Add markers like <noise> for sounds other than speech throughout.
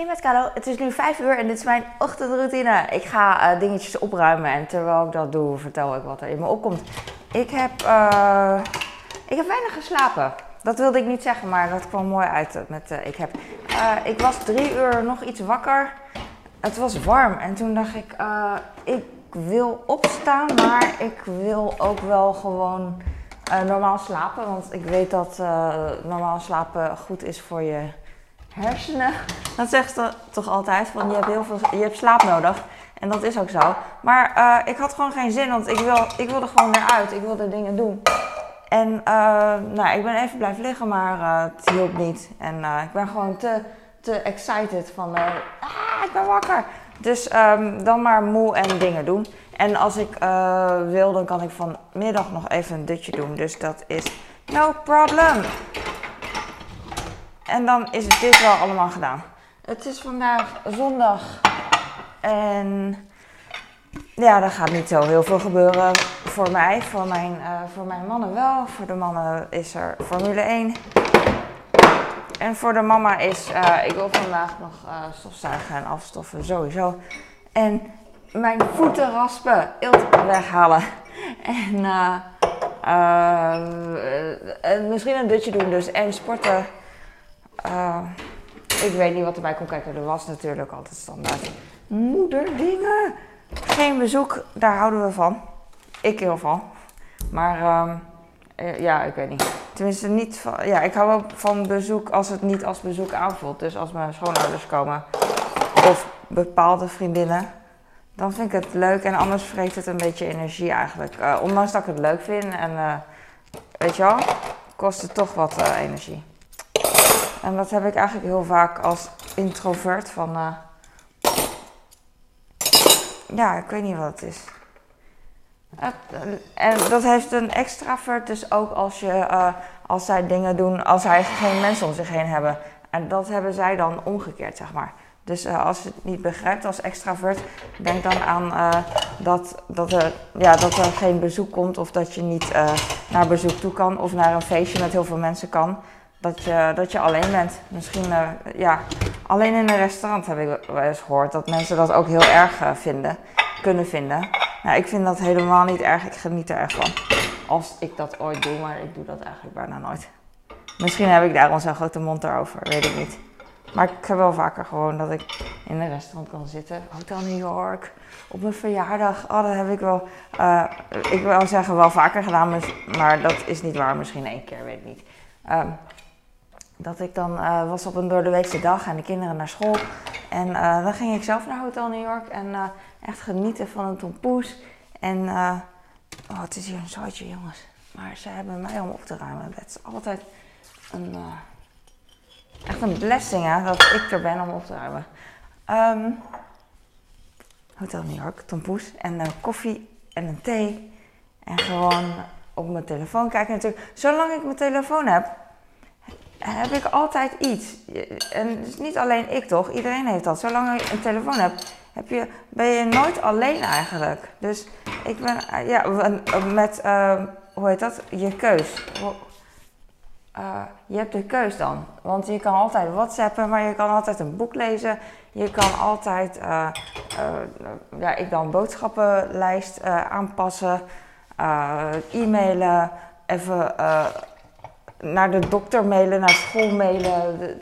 Hey met het is nu 5 uur en dit is mijn ochtendroutine. Ik ga uh, dingetjes opruimen en terwijl ik dat doe, vertel ik wat er in me opkomt. Ik heb, uh, ik heb weinig geslapen. Dat wilde ik niet zeggen, maar dat kwam mooi uit met uh, ik heb. ik was drie uur nog iets wakker. Het was warm en toen dacht ik, ik wil opstaan, maar ik wil ook wel gewoon normaal slapen. Want ik weet dat normaal slapen goed is voor je hersenen. Dat zegt ze toch altijd, van je hebt heel veel, je hebt slaap nodig. En dat is ook zo. Maar uh, ik had gewoon geen zin, want ik, wil, ik wilde gewoon eruit. Ik wilde dingen doen. En uh, nou, ik ben even blijven liggen, maar uh, het hielp niet. En ik ben gewoon te, te excited van, ah, ik ben wakker. Dus um, dan maar moe en dingen doen. En als ik wil, dan kan ik vanmiddag nog even een dutje doen. Dus dat is no problem. En dan is het dit wel allemaal gedaan. Het is vandaag zondag. En ja, er gaat niet zo heel veel gebeuren voor mij. Voor mijn, uh, voor mijn mannen wel. Voor de mannen is er Formule 1. En voor de mama is, uh, ik wil vandaag nog uh, stofzuigen en afstoffen sowieso. En mijn voeten raspen, eelt weghalen. En misschien een dutje doen dus. En sporten. Uh, ik weet niet wat erbij komt kijken. Er was natuurlijk altijd standaard. Moederdingen. Geen bezoek, daar houden we van. Ik heel van. Maar uh, ja, ik weet niet. Tenminste, niet van. Ja, ik hou ook van bezoek als het niet als bezoek aanvoelt. Dus als mijn schoonouders komen of bepaalde vriendinnen, dan vind ik het leuk. En anders vreet het een beetje energie eigenlijk. Uh, ondanks dat ik het leuk vind en weet je wel, kost het toch wat energie. En dat heb ik eigenlijk heel vaak als introvert van. Uh, ja, ik weet niet wat het is. En dat heeft een extravert dus ook als, je, uh, als zij dingen doen, als zij geen mensen om zich heen hebben. En dat hebben zij dan omgekeerd, zeg maar. Dus als je het niet begrijpt als extravert, denk dan aan dat, dat, er, ja, dat er geen bezoek komt of dat je niet naar bezoek toe kan of naar een feestje met heel veel mensen kan dat je, dat je alleen bent. Misschien, uh, ja, alleen in een restaurant heb ik wel eens gehoord dat mensen dat ook heel erg uh, vinden, kunnen vinden. Nou, ik vind dat helemaal niet erg, ik geniet er erg van. Als ik dat ooit doe, maar ik doe dat eigenlijk bijna nooit. Misschien heb ik daarom zo'n grote mond erover, weet ik niet. Maar ik heb wel vaker gewoon dat ik in een restaurant kan zitten. Hotel New York, op mijn verjaardag. Oh, dat heb ik wel, uh, ik wil zeggen wel vaker gedaan, maar dat is niet waar. Misschien één keer, weet ik niet. Um, dat ik dan uh, was op een doordeweekse dag en de kinderen naar school. En uh, dan ging ik zelf naar Hotel New York en uh, echt genieten van een tompoes. En oh, het is hier een zootje, jongens. Maar ze hebben mij om op te ruimen. Het is altijd een, echt een blessing hè, dat ik er ben om op te ruimen. Um, Hotel New York, tompoes en koffie en een thee. En gewoon op mijn telefoon kijken natuurlijk. Zolang ik mijn telefoon heb, heb ik altijd iets. En dus niet alleen ik toch, iedereen heeft dat. Zolang je een telefoon hebt, heb je, ben je nooit alleen eigenlijk. Dus ik ben, ja, met, uh, hoe heet dat, je keus. Je hebt de keus dan. Want je kan altijd whatsappen, maar je kan altijd een boek lezen. Je kan altijd, uh, ja, ik dan boodschappenlijst aanpassen, e-mailen, even naar de dokter mailen, naar school mailen,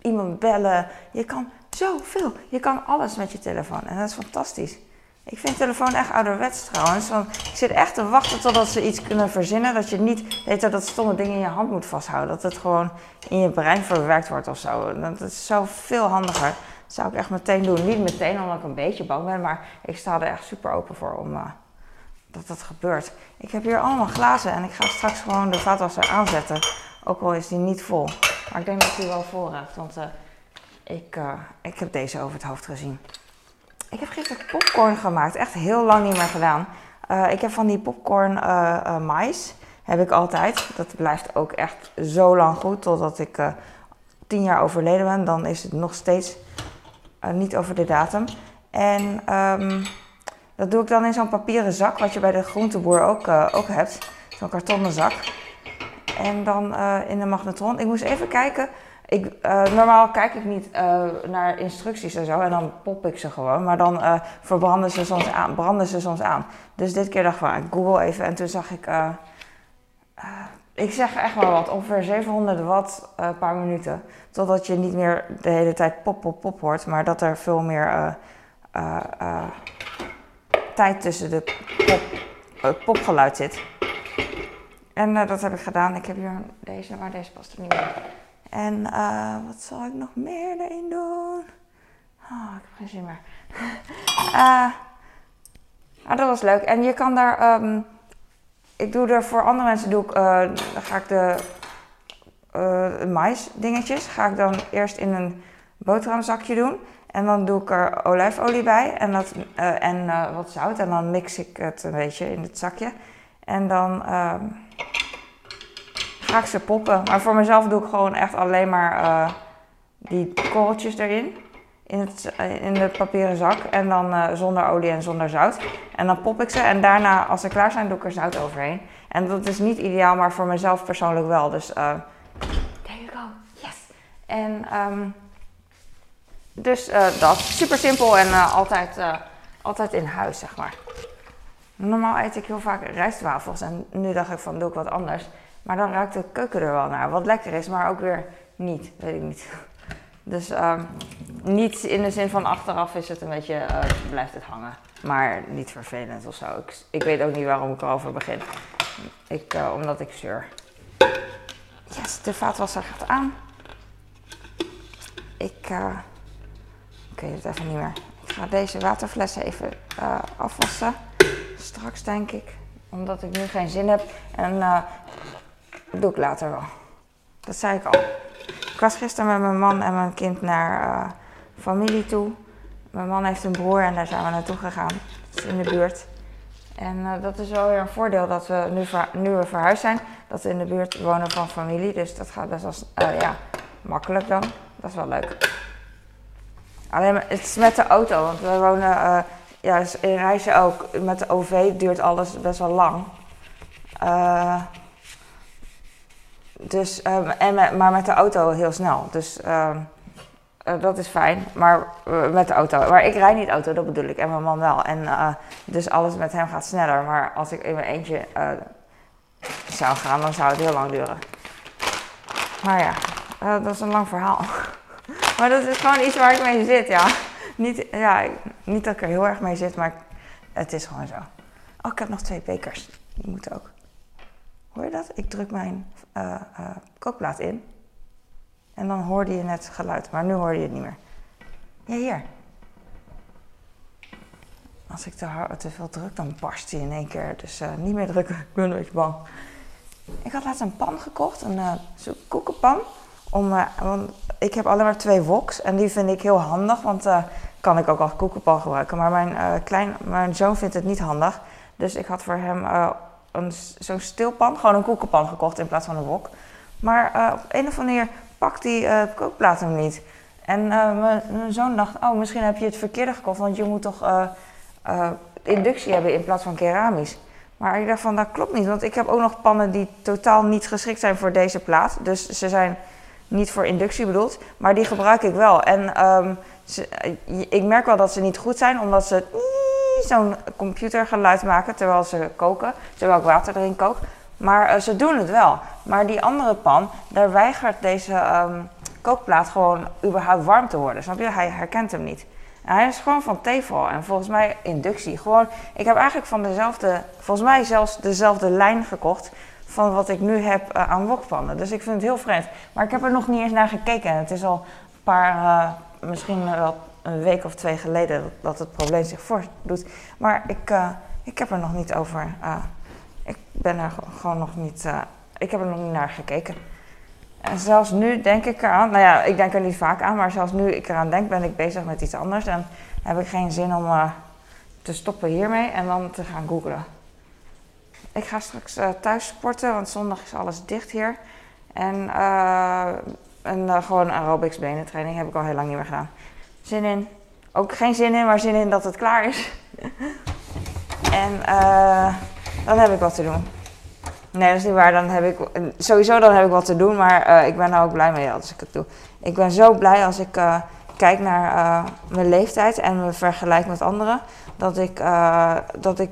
iemand bellen. Je kan zoveel. Je kan alles met je telefoon. En dat is fantastisch. Ik vind telefoon echt ouderwets trouwens. Want ik zit echt te wachten totdat ze iets kunnen verzinnen. Dat je niet weet dat stomme ding in je hand moet vasthouden. Dat het gewoon in je brein verwerkt wordt of zo. Dat is zo veel handiger. Dat zou ik echt meteen doen. Niet meteen omdat ik een beetje bang ben. Maar ik sta er echt super open voor om, uh, dat dat gebeurt. Ik heb hier allemaal glazen en ik ga straks gewoon de vaatwasser aanzetten. Ook al is die niet vol. Maar ik denk dat die wel vol want uh, ik, uh, ik heb deze over het hoofd gezien. Ik heb gisteren popcorn gemaakt, echt heel lang niet meer gedaan. Uh, ik heb van die popcorn mais, heb ik altijd. Dat blijft ook echt zo lang goed, totdat ik tien jaar overleden ben. Dan is het nog steeds niet over de datum. En... Um, dat doe ik dan in zo'n papieren zak, wat je bij de groenteboer ook, uh, ook hebt. Zo'n kartonnen zak. En dan uh, in de magnetron. Ik moest even kijken. Ik, eh, normaal kijk ik niet eh, naar instructies en zo en dan pop ik ze gewoon. Maar dan eh, verbranden ze soms aan, branden ze soms aan. Dus dit keer dacht ik van, ik google even en toen zag ik... eh, eh, ik zeg echt maar wat, ongeveer 700 watt per paar minuten. Totdat je niet meer de hele tijd pop, pop, pop hoort. Maar dat er veel meer eh, eh, eh, tijd tussen de pop, het popgeluid zit. En eh, dat heb ik gedaan. Ik heb hier deze, maar deze past er niet meer. En eh, wat zal ik nog meer erin doen? Oh, ik heb geen zin meer. <laughs> Eh, ah, dat was leuk. En je kan daar. ehm, ik doe er voor andere mensen doe ik, eh, ga ik de eh mais dingetjes ga ik dan eerst in een boterhamzakje doen. En dan doe ik er olijfolie bij en, dat, eh, en eh, wat zout. En dan mix ik het een beetje in het zakje. En dan ehm, ga ik ze poppen. Maar voor mezelf doe ik gewoon echt alleen maar eh, die korreltjes erin. In, het, in de papieren zak. En dan zonder olie en zonder zout. En dan pop ik ze. En daarna, als ze klaar zijn, doe ik er zout overheen. En dat is niet ideaal, maar voor mezelf persoonlijk wel. Dus there you go. Yes. En ehm, dus eh, dat. Super simpel en eh, altijd, eh, altijd in huis, zeg maar. Normaal eet ik heel vaak rijstwafels. En nu dacht ik van, doe ik wat anders. Maar dan ruikt de keuken er wel naar. Wat lekker is, maar ook weer niet. Weet ik niet. <laughs> Dus ehm, niet in de zin van achteraf is het een beetje, blijft het hangen. Maar niet vervelend of zo. Ik, ik weet ook niet waarom ik erover begin. Ik, omdat ik zeur. Yes, de vaatwasser gaat aan. Ik Ik ga deze waterflessen even eh, afwassen. Straks denk ik. Omdat ik nu geen zin heb. En eh, dat doe ik later wel. Dat zei ik al. Ik was gisteren met mijn man en mijn kind naar eh, familie toe. Mijn man heeft een broer en daar zijn we naartoe gegaan. Dat is in de buurt. En eh, dat is wel weer een voordeel dat we nu, nu we verhuisd zijn, dat we in de buurt wonen van familie. Dus dat gaat best wel eh, ja, makkelijk dan. Dat is wel leuk. Alleen het met de auto, want we wonen eh, ja, is in reizen ook. Met de OV duurt alles best wel lang. Eh, dus, ehm, en maar met de auto heel snel. Dus ehm, eh, dat is fijn. Maar met de auto. Maar ik rijd niet auto, dat bedoel ik. En mijn man wel. En dus alles met hem gaat sneller. Maar als ik in mijn eentje zou gaan, dan zou het heel lang duren. Maar ja, dat is een lang verhaal. Maar dat is gewoon iets waar ik mee zit, ja. Niet, ja, niet dat ik er heel erg mee zit, maar het is gewoon zo. Oh, ik heb nog twee bekers. Die moeten ook. Hoor je dat? Ik druk mijn eh, eh, kookplaat in. En dan hoorde je net geluid, maar nu hoor je het niet meer. Ja, hier. Als ik te, hard, te veel druk, dan barst hij in één keer. Dus eh, niet meer drukken, ik ben een beetje bang. Ik had laatst een pan gekocht, een koekenpan. Om, eh, want ik heb alleen maar twee woks en die vind ik heel handig, want eh kan ik ook als koekenpan gebruiken. Maar mijn, eh, klein, mijn zoon vindt het niet handig. Dus ik had voor hem een, zo'n stilpan, gewoon een koekenpan gekocht in plaats van een wok. Maar op een of andere manier pakt die kookplaat hem niet. En mijn, mijn zoon dacht, oh misschien heb je het verkeerde gekocht, want je moet toch inductie hebben in plaats van keramisch. Maar ik dacht van, dat klopt niet, want ik heb ook nog pannen die totaal niet geschikt zijn voor deze plaat. Dus ze zijn niet voor inductie bedoeld, maar die gebruik ik wel. En ehm, eh, ik merk wel dat ze niet goed zijn, omdat ze zo'n computergeluid maken terwijl ze koken, terwijl ik water erin kook. Maar eh, ze doen het wel. Maar die andere pan, daar weigert deze ehm, kookplaat gewoon überhaupt warm te worden. Snap je? Hij herkent hem niet. Hij is gewoon van Tefal en volgens mij inductie. Gewoon, ik heb eigenlijk van dezelfde, volgens mij zelfs dezelfde lijn gekocht van wat ik nu heb eh, aan wokpannen. Dus ik vind het heel vreemd. Maar ik heb er nog niet eens naar gekeken. En het is al een paar, eh, misschien wel een week of twee geleden dat, het probleem zich voordoet. Maar ik, eh, ik heb er nog niet over. eh, ik ben er ge- gewoon nog niet. eh, ik heb er nog niet naar gekeken. En zelfs nu denk ik eraan, nou ja, ik denk er niet vaak aan, maar zelfs nu ik eraan denk, ben ik bezig met iets anders. En heb ik geen zin om eh, te stoppen hiermee en dan te gaan googlen. Ik ga straks eh, thuis sporten, want zondag is alles dicht hier. En, eh, en eh, gewoon aerobics benentraining heb ik al heel lang niet meer gedaan. Zin in. Ook geen zin in, maar zin in dat het klaar is. <laughs> en dan heb ik wat te doen. Nee, dat is niet waar. Dan heb ik, sowieso dan heb ik wat te doen, maar ik ben er ook blij mee als ik het doe. Ik ben zo blij als ik uh, kijk naar uh, mijn leeftijd en me vergelijk met anderen, dat ik, dat ik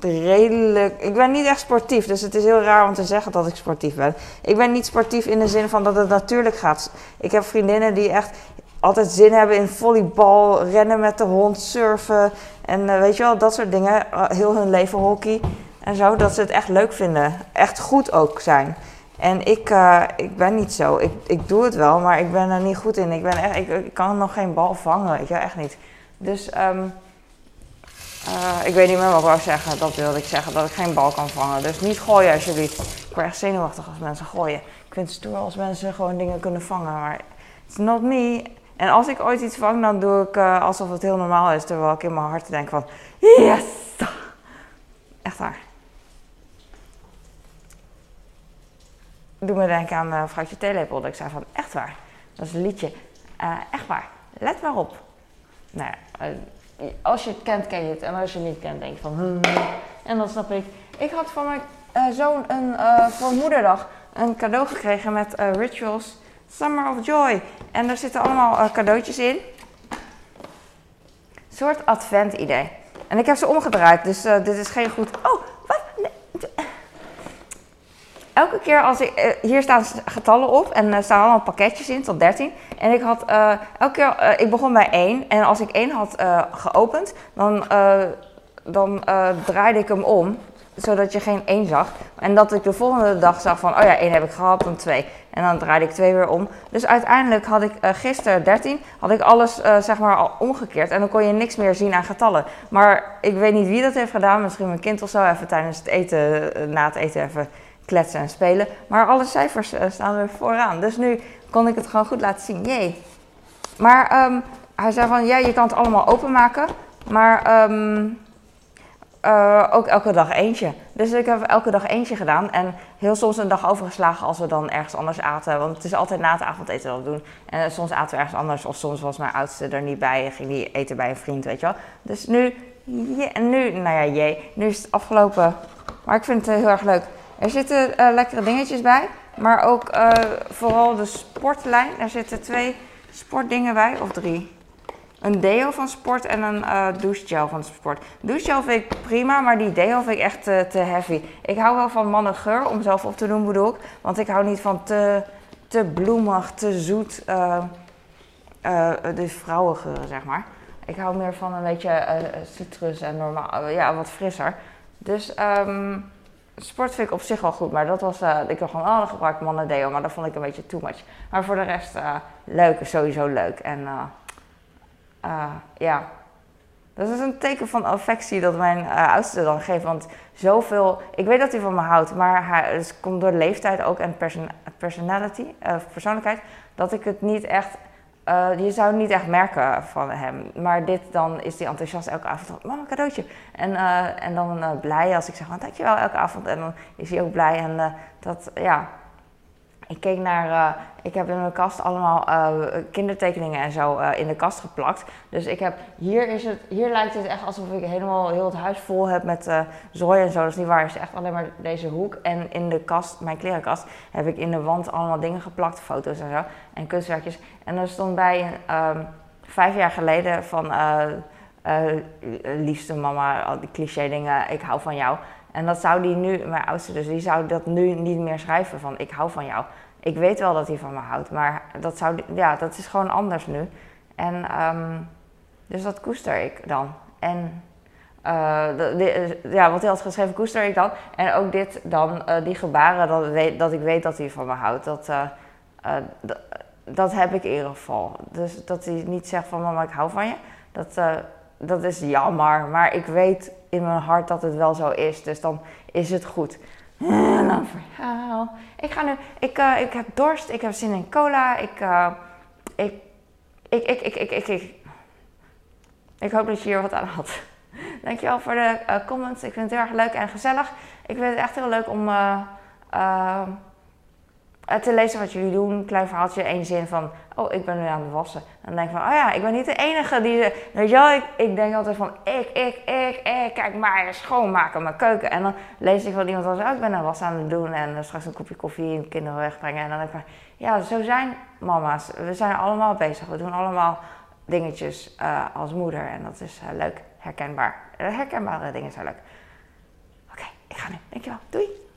redelijk. Ik ben niet echt sportief, dus het is heel raar om te zeggen dat ik sportief ben. Ik ben niet sportief in de zin van dat het natuurlijk gaat. Ik heb vriendinnen die echt altijd zin hebben in volleybal, rennen met de hond, surfen en weet je wel, dat soort dingen. heel hun leven hockey en zo, dat ze het echt leuk vinden. Echt goed ook zijn. En ik, uh, ik ben niet zo. Ik, ik doe het wel, maar ik ben er niet goed in. Ik, ben echt, ik, kan nog geen bal vangen. Ik, echt niet. Dus um, uh, ik weet niet meer wat ik wou zeggen. Dat wilde ik zeggen, dat ik geen bal kan vangen. Dus niet gooien alsjeblieft. Ik word echt zenuwachtig als mensen gooien. Ik vind het stoer als mensen gewoon dingen kunnen vangen. Maar it's not me. En als ik ooit iets vang, dan doe ik uh, alsof het heel normaal is. Terwijl ik in mijn hart denk van, yes! Echt waar. doe me denken aan uh, Vrouwtje Theelepel. Dat ik zei van, echt waar. Dat is een liedje. Echt waar. Let maar op. Nou ja, als je het kent, ken je het. En als je het niet kent, denk je van... Hmm. En dan snap ik. Ik had van mijn zoon een, voor moederdag een cadeau gekregen met Rituals Summer of Joy. En daar zitten allemaal cadeautjes in. Een soort advent idee. En ik heb ze omgedraaid, dus dit is geen goed... Oh? Elke keer als ik. Uh, hier staan getallen op en er staan allemaal pakketjes in tot 13. En ik had uh, elke keer. Uh, ik begon bij 1. En als ik 1 had geopend, dan, dan draaide ik hem om. Zodat je geen 1 zag. En dat ik de volgende dag zag van. Oh ja, 1 heb ik gehad, dan 2. En dan draaide ik 2 weer om. Dus uiteindelijk had ik gisteren 13. Had ik alles zeg maar al omgekeerd. En dan kon je niks meer zien aan getallen. Maar ik weet niet wie dat heeft gedaan. Misschien mijn kind of zo. Even tijdens het eten, na het eten even kletsen en spelen. Maar alle cijfers uh, staan er vooraan. Dus nu kon ik het gewoon goed laten zien. Jee. Maar um, hij zei van, ja, je kan het allemaal openmaken. Maar um, uh, ook elke dag eentje. Dus ik heb elke dag eentje gedaan. En heel soms een dag overgeslagen als we dan ergens anders aten. Want het is altijd na het avondeten dat we doen. En soms aten we ergens anders. Of soms was mijn oudste er niet bij. Ging die eten bij een vriend, weet je wel. Dus nu, je, nu nou ja, jee. Nu is het afgelopen. Maar ik vind het heel erg leuk. Er zitten uh, lekkere dingetjes bij, maar ook uh, vooral de sportlijn. Er zitten twee sportdingen bij, of drie. Een deo van sport en een uh, douchegel van sport. Douchegel vind ik prima, maar die deo vind ik echt te, te heavy. Ik hou wel van mannengeur, om zelf op te doen bedoel ik. Want ik hou niet van te, te bloemig, te zoet, de vrouwengeuren zeg maar. Ik hou meer van een beetje citrus en normaal, ja, wat frisser. Dus... Um, sport vind ik op zich wel goed, maar dat was, uh, ik dacht gewoon, oh, dan gebruik mannen deo, maar dat vond ik een beetje too much. Maar voor de rest, uh, leuk, is sowieso leuk. En uh, ja, dat is een teken van affectie dat mijn oudste dan geeft, want zoveel, ik weet dat hij van me houdt, maar hij, het komt door leeftijd ook en person, personality, persoonlijkheid, dat ik het niet echt uh, je zou niet echt merken van hem. Maar dit, dan is hij enthousiast elke avond. Mama, cadeautje. En, uh, en dan uh, blij als ik zeg, dankjewel elke avond. En dan is hij ook blij. En dat, ja, ik keek naar, uh, ik heb in mijn kast allemaal uh, kindertekeningen en zo uh, in de kast geplakt. Dus ik heb, hier, is het, hier lijkt het echt alsof ik helemaal heel het huis vol heb met zooi en zo. Dat is niet waar, is echt alleen maar deze hoek. En in de kast, mijn klerenkast, heb ik in de wand allemaal dingen geplakt, foto's en zo. En kunstwerkjes. En er stond bij, um, vijf jaar geleden van, liefste mama, al die cliché dingen, ik hou van jou. En dat zou die nu, mijn oudste dus, die zou dat nu niet meer schrijven van ik hou van jou. Ik weet wel dat hij van me houdt, maar dat, zou, ja, dat is gewoon anders nu. En um, dus dat koester ik dan. En uh, ja, wat hij had geschreven koester ik dan. En ook dit dan, uh, die gebaren, dat, dat ik weet dat hij van me houdt. Dat, uh, dat heb ik in ieder geval. Dus dat hij niet zegt van mama ik hou van je. Dat, dat is jammer, maar ik weet in mijn hart dat het wel zo is. Dus dan is het goed. Dan verhaal. Ik ga nu, ik, uh, ik heb dorst, ik heb zin in cola. Ik, uh, ik, ik, ik, ik, ik, ik, ik, hoop dat je hier wat aan had. Dankjewel voor de uh, comments. Ik vind het heel erg leuk en gezellig. Ik vind het echt heel leuk om eh, te lezen wat jullie doen. Een klein verhaaltje, één zin van, oh, ik ben nu aan het wassen. Dan denk ik van, oh ja, ik ben niet de enige die... Weet je wel, ik, ik denk altijd van, ik, ik, ik, ik, kijk maar, schoonmaken, mijn keuken. En dan lees ik van iemand als, oh, ik ben een was aan het doen en straks een kopje koffie en kinderen wegbrengen. En dan denk ik van, ja, zo zijn mama's. We zijn allemaal bezig. We doen allemaal dingetjes uh, als moeder en dat is uh, leuk, herkenbaar. Herkenbare dingen zijn leuk. Oké, ik ga nu. Dankjewel. Doei!